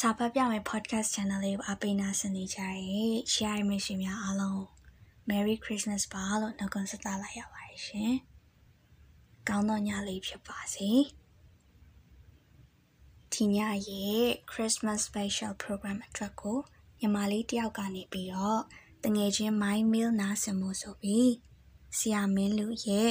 စာဖတ်ပြမယ့် podcast channel လေးကိုအပိနာဆင်နေကြတဲ့ share မိတ်ဆွေများအားလုံး Merry Christmas ပါလို့နှုတ်ခွန်းဆက်သလိုက်ရပါတယ်ရှင်။ကောင်းသောညလေးဖြစ်ပါစေ။ဒီညရဲ့ Christmas special program အတွက်ကိုညီမလေးတယောက်ကနေပြီးတော့တငယ်ချင်း My Mail နားဆင်မှုဆိုပြီးဆရာမင်းလူရဲ့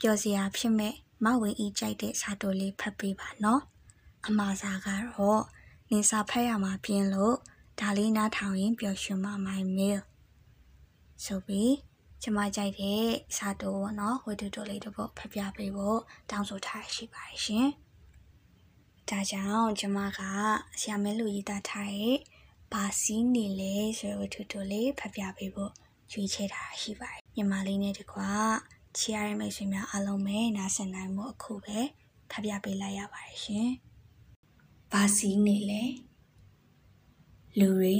ပျော်စရာဖြစ်မဲ့မဝင်ဤကြိုက်တဲ့စာတိုလေးဖတ်ပေးပါနော်။အမှားစာကတော့ နေစာဖတ်ရမှာပြင်းလို့ဒါလေးနားထောင်ရင်ပျော်ရွှင်မှာ my mail ဆိုပြီးကျမကြိုက်တဲ့စာတိုးပေါ့နော်ဝတ္ထုတိုလေးတစ်ပုဒ်ဖတ်ပြပေးဖို့တောင်းဆိုထားရှိပါတယ်ရှင်။ဒါကြောင့်ကျမကဆရာမဲလူရေးသားထားတဲ့ဘာစီးနေလဲဆိုတဲ့ဝတ္ထုတိုလေးဖတ်ပြပေးဖို့ရွေးချယ်ထားရှိပါတယ်။ညီမလေးနဲ့တကွာချီရတဲ့မိတ်ဆွေများအားလုံးပဲနားဆင်နိုင်မှုအခုပဲဖတ်ပြပေးလိုက်ရပါတယ်ရှင်။ ဘာစီးနေလဲလူတွေ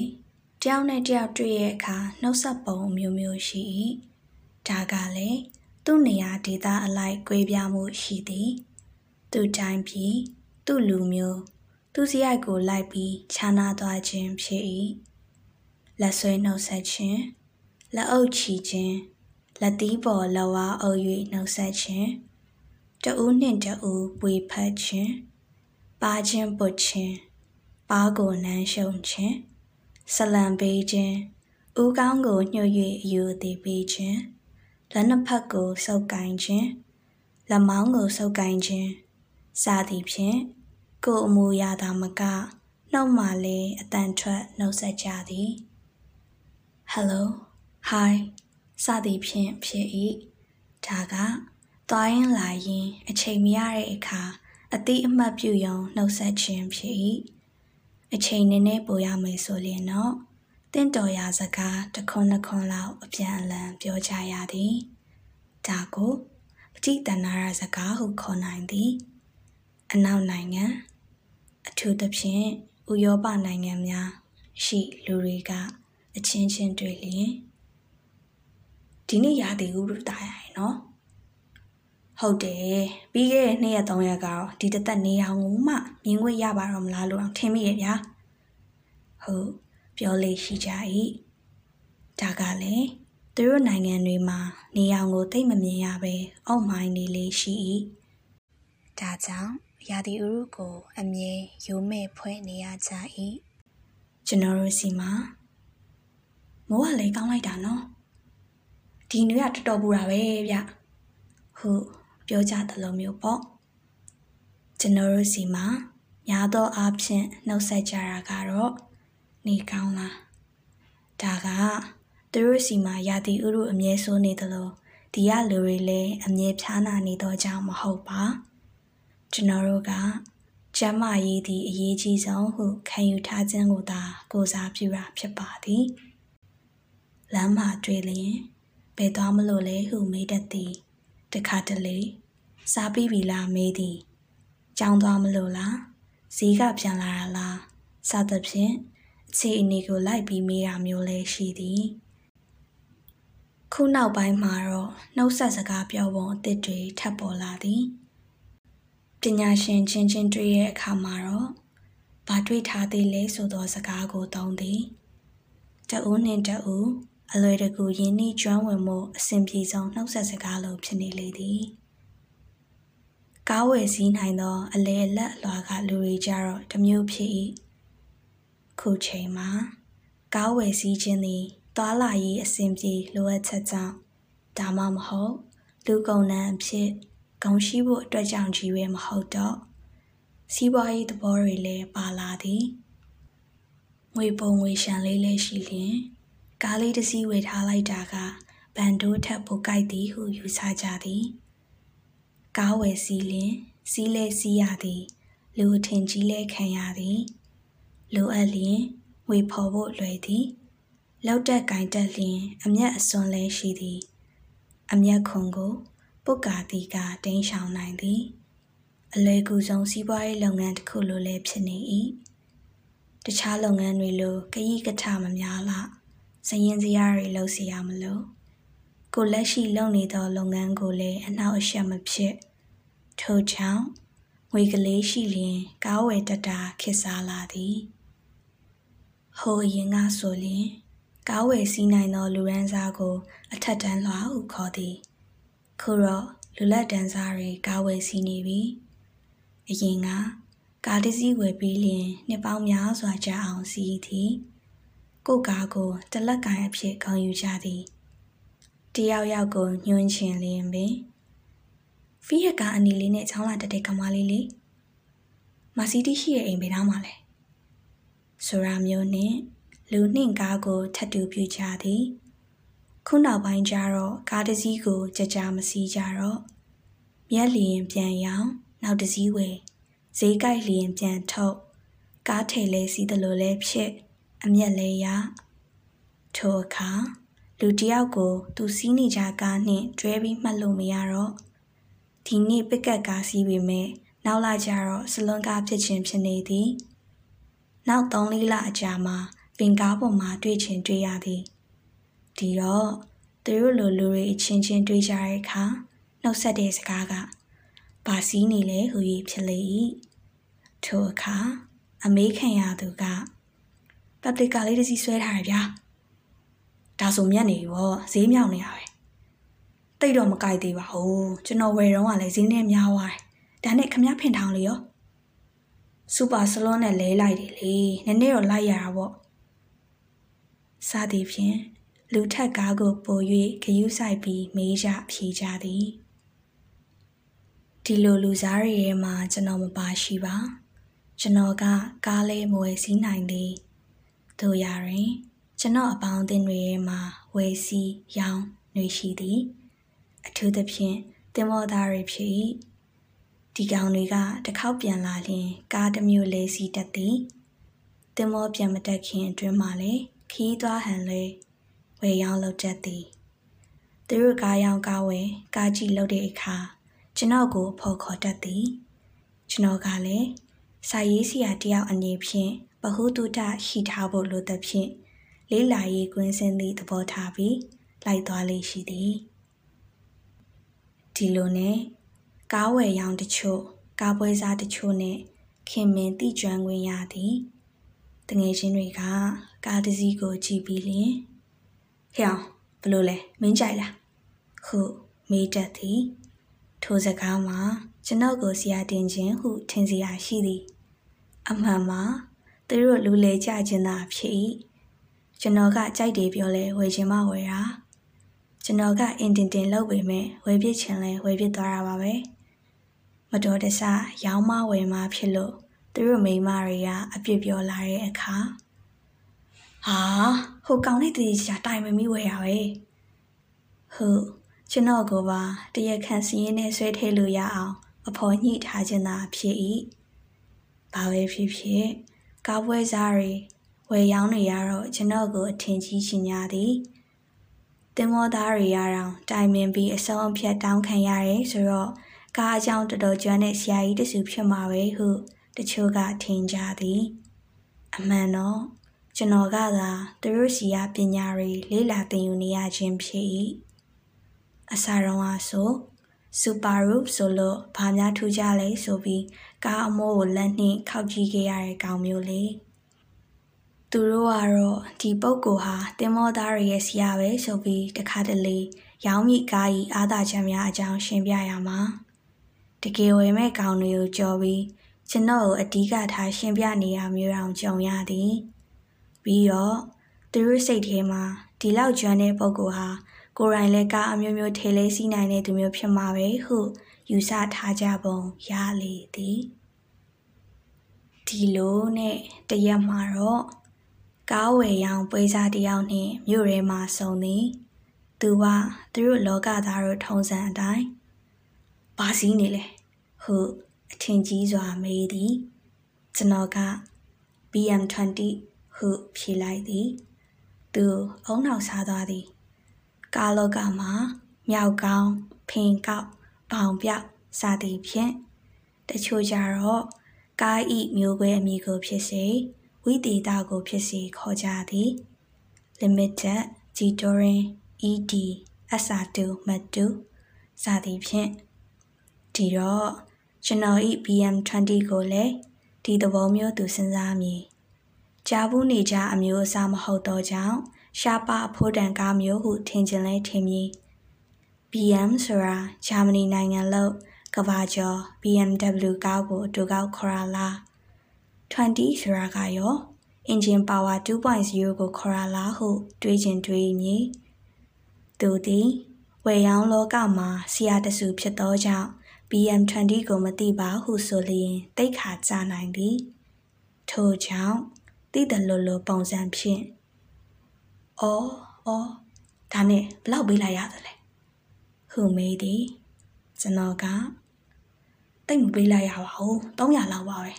တယောက်နဲ့တယောက်တွေ့ရဲ့အခါနှုတ်ဆက်ပုံမျိုးမျိုးရှိ၏ဒါကလည်းသူ့နေရာဒေသအလိုက်꿰ပြမှုရှိသည်သူတိုင်းပြည်သူ့လူမျိုးသူစရိုက်ကိုလိုက်ပြီးခြားနာသွားခြင်းဖြစ်၏လက်ဆွဲနှုတ်ဆက်ခြင်းလက်အုပ်ချီခြင်းလက်သီးပေါ်လက်ဝါးအုပ်၍နှုတ်ဆက်ခြင်းတဦးနှင့်တဦးဝေဖက်ခြင်း ပါခြင်းပုတ်ခြင်းပါးကိုနမ်းရှုံခြင်းဆလံပေးခြင်းဦးကောင်းကိုညှို့၍အယူအသေးပေးခြင်းလက်နှစ်ဖက်ကိုဆုပ်ကိုင်ခြင်းလက်မောင်းကိုဆုပ်ကိုင်ခြင်းစသည်ဖြင့်ကိုယ်အမူအရာသာမကနှုတ်မှလည်းအတန်ထွက်နှုတ်ဆက်ကြသည် Hello Hi စသည်ဖြင့်ဖြစ်၏ဒါကသွားရင်လာရင်အချိန်မရတဲ့အခါ အတိအမှတ်ပြုယုံနှုတ်ဆက်ခြင်းဖြစ်၏အချိန်နည်းနည်းပိုရမယ်ဆိုရင်တော့တင့်တော်ရာစကားတစ်ခွန်းနှစ်ခွန်းလောက်အပြန်အလှန်ပြောကြရသည်ဒါကိုပဋိတဏ္ဍရာစကားဟုခေါ်နိုင်သည် အနောက်နိုင်ငံ အထူးသဖြင့်ဥရောပနိုင်ငံများရှိလူတွေကအချင်းချင်းတွေ့လျင်ဒီနေ့ရာသီဥတုတာရရင်နော် ဟုတ်တယ်ပြီးခဲ့တဲ့နှစ်ရက်သုံးရက်ကတော့ဒီတသက်နေအောင်ကိုမှမြင်ခွင့်ရပါတော့မလားလို့ထင်မိရဲ့ဗျာဟုတ်ပြောလေးရှိကြ၏ဒါကလည်းသူတို့နိုင်ငံတွေမှာနေအောင်ကိုသိမမြင်ရပဲအောက်မိုင်းနေလေးရှိ၏ဒါကြောင့်ရာသီဥတုကို အမြဲရိုးမဲ့ဖွဲ့နေရကြ၏ကျွန်တော်တို့စီမှာမိုးကလည်းကောင်းလိုက်တာနော်ဒီနွေကတော်တော်ပူတာပဲဗျဟုတ် ပြောကြသလိုမျိုးပေါ့ကျွန်တော်တို့စီမှာများသောအားဖြင့်နှုတ်ဆက်ကြတာကတော့နေကောင်းလားဒါကသူတို့စီမှာရာသီဥတုအမြဲဆိုးနေသလိုဒီရလူတွေလည်းအမြဲဖြားနာနေတော့ကြောင်းမဟုတ်ပါကျွန်တော်တို့ကကျမ်းမာရေးသည့်အရေးကြီးဆုံးဟုခံယူထားခြင်းကိုသာကိုစားပြုတာဖြစ်ပါသည်လမ်းမှာတွေ့လျင်ဘယ်သွားမလို့လဲဟုမေးတတ်သည် တခါတလေစားပြီးပြီလားမေးသည်ကြောင်းသွားမလို့လားဈေးကပြန်လာတာလားစသဖြင့်အခြေအနေကိုလိုက်ပြီးမေးတာမျိုးလည်းရှိသည်ခုနောက်ပိုင်းမှာတော့နှုတ်ဆက်စကားပြောပုံအသစ်တွေထပ်ပေါ်လာသည်ပညာရှင်ချင်းချင်းတွေ့ရဲ့အခါမှာတော့ဘာတွေ့ထားသေးလဲဆိုသောစကားကိုသုံးသည်တဦးနှင့်တဦး အလွယ်တကူယင်းနှီးကျွမ်းဝင်မှုအစဉ်ပြေဆုံးနှုတ်ဆက်စကားလိုဖြစ်နေလေသည်ကားဝယ်စည်းနိုင်သော အလေအလတ်အလွာကလူတွေကြတော့တမျိုးဖြစ်၏ခုချိန်မှာကားဝယ်စည်းခြင်းသည်သွာလာရေးအစဉ်ပြေလိုအပ်ချက်ကြောင့်ဒါမှမဟုတ်လူကုန်နှံအဖြစ်ဂုံရှိဖို့အတွက်ကြောင့်ကြီးပဲမဟုတ်တော့စီးပွားရေးသဘောတွေလည်းပါလာသည်ငွေပုံငွေရှံလေးလည်းရှိလျင် ကားလေးတစ်စီးဝယ်ထားလိုက်တာကဘန်ဒိုးထက်ပိုကြိုက်သည်ဟုယူဆကြသည်ကားဝယ်စီးလင်စီးလဲစီးရသည်လူအထင်ကြီးလဲခံရသည်လိုအပ်လျင်ငွေဖော်ဖို့လွယ်သည်လောက်တက်ကင်တက်လျင် အမျက်အစွန်းလဲရှိသည် အမျက်ခွန်ကို ပုတ်ကာတီကတင်းရှောင်နိုင်သည် အလွယ်ကူဆုံးစီးပွားရေးလုပ်ငန်းတစ်ခုလိုလည်းဖြစ်နေ၏တခြားလုပ်ငန်းတွေလိုကကြီးကထမများလား စရင်စရာတွေလုပ်စီရမလို့ကိုလက်ရှိလုပ်နေသောလုပ်ငန်းကိုလည်းအနှောက်အယှက်မဖြစ်ထို့ကြောင့်ငွေကလေးရှိလျင်ကားဝယ်တတာခစ်စားလာသည်ဟိုအရင်ကဆိုလျင်ကားဝယ်စီးနိုင်သောလူရန်စားကို အထက်တန်းလွှာဟုခေါ်သည်ခုတော့လူလက်တန်းစားတွေကားဝယ်စီးနေပြီအရင်ကကားတစ်စီးဝယ်ပြီးလျင်နှစ်ပေါင်းများစွာကြာအောင်စီးသည် ကိုကားကိုတလက်ကင်အဖြစ်ခေါ်ယူကြသည်တယောက်ယောက်ကိုညှွှန်းချင်လျင်ပင်ဖီးရကအနီလေးနဲ့ချောင်းလာတက်တဲ့ကမားလေးလေးမာစီတီရှိရဲ့အိမ်ဘေးသားမှာလဲဆိုရာမျိုးနဲ့လူနှင့်ကားကိုထပ်တူပြကြသည်ခုနောက်ပိုင်းကျတော့ကားတစ်စီးကိုကြကြမစီးကြတော့မျက်လျင်ပြန်ရောင်းနောက်တစ်စီးဝယ်ဈေးကြိုက်လျင်ပြန်ထုတ်ကားထေလဲစီးတယ်လို့လဲဖြစ် အမျက်လဲရထိုအခါလူတယောက်ကို သူစီးနေကြကားနှင့်တွဲပြီးမှတ်လို့မရတော့ဒီနေ့ပက်ကတ်ကားစီးပေမဲ့နောက်လာကြတော့စလွန်ကားဖြစ်ခြင်းဖြစ်နေသည်နောက်3လလအကြာမှာပင်ကားပေါ်မှာတွေ့ချင်တွေ့ရသည်ဒီတော့သူတို့လိုလူတွေအချင်းချင်းတွေ့ကြတဲ့အခါနှုတ်ဆက်တဲ့စကားကဘာစီးနေလဲဟူ၍ဖြစ်လေ၏ထိုအခါအမေးခံရသူက ပပလီကာလေးတစ်စီးဆွဲထားရဗျာဒါဆိုမြတ်နေရောဈေးမြောက်နေရပဲတိတ်တော့မကြိုက်သေးပါဘူးကျွန်တော်ဝယ်တော့ကလည်းဈေးနဲ့များသွားတယ်ဒါနဲ့ခမဖင်ထောင်လေရောစူပါဆလွန်နဲ့လဲလိုက်တယ်လေနည်းနည်းတော့လိုက်ရတာပေါ့စသည်ဖြင့်လူထက်ကားကိုပို၍ဂယုဆိုင်ပြီးမေးကြဖြေကြသည်ဒီလိုလူစားရရဲ့မှာကျွန်တော်မပါရှိပါကျွန်တော်ကကားလေးမဝယ်စည်းနိုင်သည် တို့ရရင်ကျွန်တော်အပေါင်းအသင်းတွေရဲ့မှာဝယ်စီးရောင်းနှွေရှိသည်အထူးသဖြင့်တင်မောသားတွေဖြစ်ဒီကောင်တွေကတစ်ခေါက်ပြန်လာလျင်ကားတစ်မျိုးလေးစီးတက်သည်တင်မောပြန်မတက်ခင်အတွင်းမှာလေခီးသွားဟန်လေဝယ်ရောင်းလုပ်တတ်သည်သူတို့ကားရောင်းကားဝယ်ကားကြည့်လုပ်တဲ့အခါကျွန်တော်ကိုဖော်ခေါ်တတ်သည်ကျွန်တော်ကလည်းစာရေးဆရာတယောက်အနေဖြင့်ဘ ဟုတုတရှိထားဖို့လိုသဖြင့်လေးလာရေးကွင်းစင်းသည့်သဘောထားပြီးလိုက်သွားလေးရှိသည်ဒီလိုနဲ့ကားဝယ်ရောင်းတချို့ကားပွဲစားတချို့နဲ့ခင်မင်တိကျွမ်းခွင့်ရသည်တငယ်ချင်းတွေကကားတစ်စီးကိုကြည့်ပြီးလျင်ဟျောင်းဘလို့လဲမင်းကြိုက်လားဟုမေးတတ်သည်ထိုစကားမှာကျွန်ုပ်ကိုဆရာတင်ခြင်းဟုထင်စရာရှိသည် အမှန်မှာ သူတို့လူလေကြခြင်းသာဖြစ်၏ကျွန်တော်ကကြိုက်တယ်ပြောလဲဝယ်ခြင်းမဝယ်တာကျွန်တော်ကအင်တင်တင်လုပ်ပေမဲ့ဝယ်ပြစ်ချင်လဲဝယ်ပြစ်သွားတာပါပဲမတော်တဆရောင်းမဝယ်မဖြစ်လို့သူတို့မိမတွေကအပြစ်ပြောလာတဲ့အခါဟာဟိုကောင်လေးတည်းချာတိုင်မမီဝယ်ရပဲဟုတ်ကျွန်တော်ကပါတရက်ခန့်စီးရင်နဲ့ဆွဲထဲလို့ရအောင်အဖော်ညှိထားခြင်းသာဖြစ်၏ဘာပဲဖြစ်ဖြစ် ကားပွဲစားတွေဝယ်ရောင်းတွေရတော့ကျွန်တော်ကိုအထင်ကြီးရှင်များသည်တင်မောသားတွေရအောင်တိုင်ပင်ပြီးအဆုံးအဖြတ်တောင်းခံရတယ်ဆိုတော့ကားအကြောင်းတော်တော်ကျွမ်းတဲ့ဆရာကြီးတစုဖြစ်မှာပဲဟုတချို့ကထင်ကြသည် အမှန်တော့ကျွန်တော်ကသာသူတို့စီကပညာတွေလေ့လာသင်ယူနေရခြင်းဖြစ်၏အစာရောဟာဆို စူပါရူဆိုလို့ဘာများထူးကြလဲဆိုပြီးကားအမိုးကိုလက်နှင့်ခောက်ကြည့်ခဲ့ရတဲ့ကောင်မျိုးလေသူတို့ကတော့ဒီပုပ်ကိုဟာတင်မောသားရရဲ့ဆရာပဲဆိုပြီးတခါတလေရောင်းမိကားကြီးအားသာချက်များအကြောင်းရှင်းပြရမှာတကယ်ဝယ်မဲ့ကောင်တွေကိုကြော်ပြီးကျွန်တော်ကိုအဓိကထားရှင်းပြနေရမျိုးတောင်ကြုံရသည်ပြီးတော့သူတို့စိတ်ထဲမှာဒီလောက်ကျွမ်းတဲ့ပုဂ္ဂိုလ်ဟာ ကိုယ်တိုင်လည်းကားအမျိုးမျိုးထေလေးစီးနိုင်တဲ့သူမျိုးဖြစ်မှာပဲဟုယူဆထားကြပုံရလေသည်ဒီလိုနဲ့တရက်မှာတော့ကားဝယ်ရောင်းပွဲစားတယောက်နှင့်မြို့ရဲမှာဆုံသည်သူကသူတို့လောကသားတို့ထုံစံအတိုင်းဘာစည်းနေလဲဟုအထင်ကြီးစွာမေးသည်ကျွန်တော်က BM20 ဟုဖြေလိုက်သည် သူအုံနောက်စားသွားသည် ကာလောကမှာမြောက်ကောင်းဖင်ကောက်ဘောင်ပြောက်စသည်ဖြင့်တချို့ကြတော့ကားဤမျိုးကွဲအမည်ကိုဖြစ်စေဝိတေတာကိုဖြစ်စေခေါ်ကြသည် limited gitorin ed sr2 matu စသည်ဖြင့်ဒီတော့ကျွန်တော်ဤ BM20 ကိုလည်းဒီသဘောမျိုးသူစဉ်းစားမည်ကြားဘူးနေကြအမျိုးအစားမဟုတ်တော့ကြောင့် ရှားပါအဖိုးတန်ကားမျိုးဟုထင်ကျင်လဲထင်မည် BM ဆိုတာဂျာမနီနိုင်ငံလို့ကဘာကျော် BMW ကားကိုအတူကောက်ခေါ်ရလား20ဆိုတာကရော engine power 2.0ကိုခေါ်ရလားဟုတွေးကျင်တွေးမည်သူသည်ဝယ်ရောင်းလောကမှာဆရာတစုဖြစ်သောကြောင့် BM20 ကိုမသိပါဟုဆိုလျင်တိတ်ခါကြနိုင်သည်ထို့ကြောင့်သိတယ်လို့လို့ပုံစံဖြင့် အော်အော်ဒါနဲ့ဘလောက်ပေးလိုက်ရသလဲဟုမေးသည်ကျွန်တော်ကတိတ်မပေးလိုက်ရပါဘူး300လောက်ပါပဲ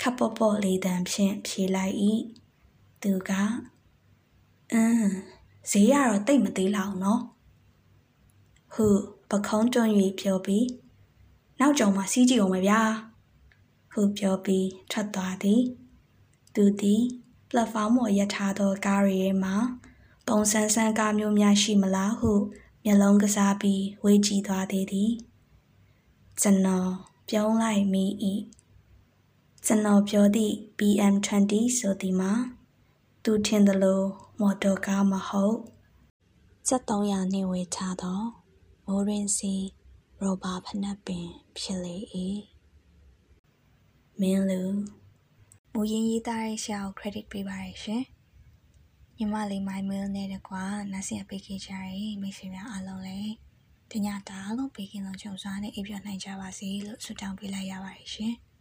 ခပ်ပေါ့ပေါ့လေးတန်ဖြင့်ဖြေလိုက်၏သူကအင်းဈေးရတော့တိတ်မသေးလောက်နော်ဟုပခုံးတွန်း၍ပြောပြီးနောက်ကြုံမှာစီးကြည့်အောင်ပဲဗျာဟုပြောပြီးထွက်သွားသည်သူသည် ပလက်ဖောင်းပေါ်ရပ်ထားသောကားရီထဲမှပုံစံဆန်းကားမျိုးများရှိမလားဟုမျက်လုံးကစားပြီးဝေးကြည့်သွားသေးသည်ကျွန်တော်ပြုံးလိုက်မိ၏ကျွန်တော်ပြောသည့် BM20 ဆိုသည်မှာသူထင်သလိုမော်တော်ကားမဟုတ်7300နှင့်ဝေထားသောမိုးရင်စီရောဘာဖနက်ပင်ဖြစ်လေ၏မင်းလူ မူရင်းရေးသားတဲ့ဆရာကို credit ပေးပါရရှင်ညီမလေး my mail နဲ့တကွာနားဆင်ပေးခဲ့ကြတဲ့မိတ်ဆွေများအားလုံးလည်းတညတားလုံးပေးကင်းလုံးကြုံစွာနဲ့အိပ်ပျော်နိုင်ကြပါစေလို့ဆုတောင်းပေးလိုက်ရပါတယ်ရှင်။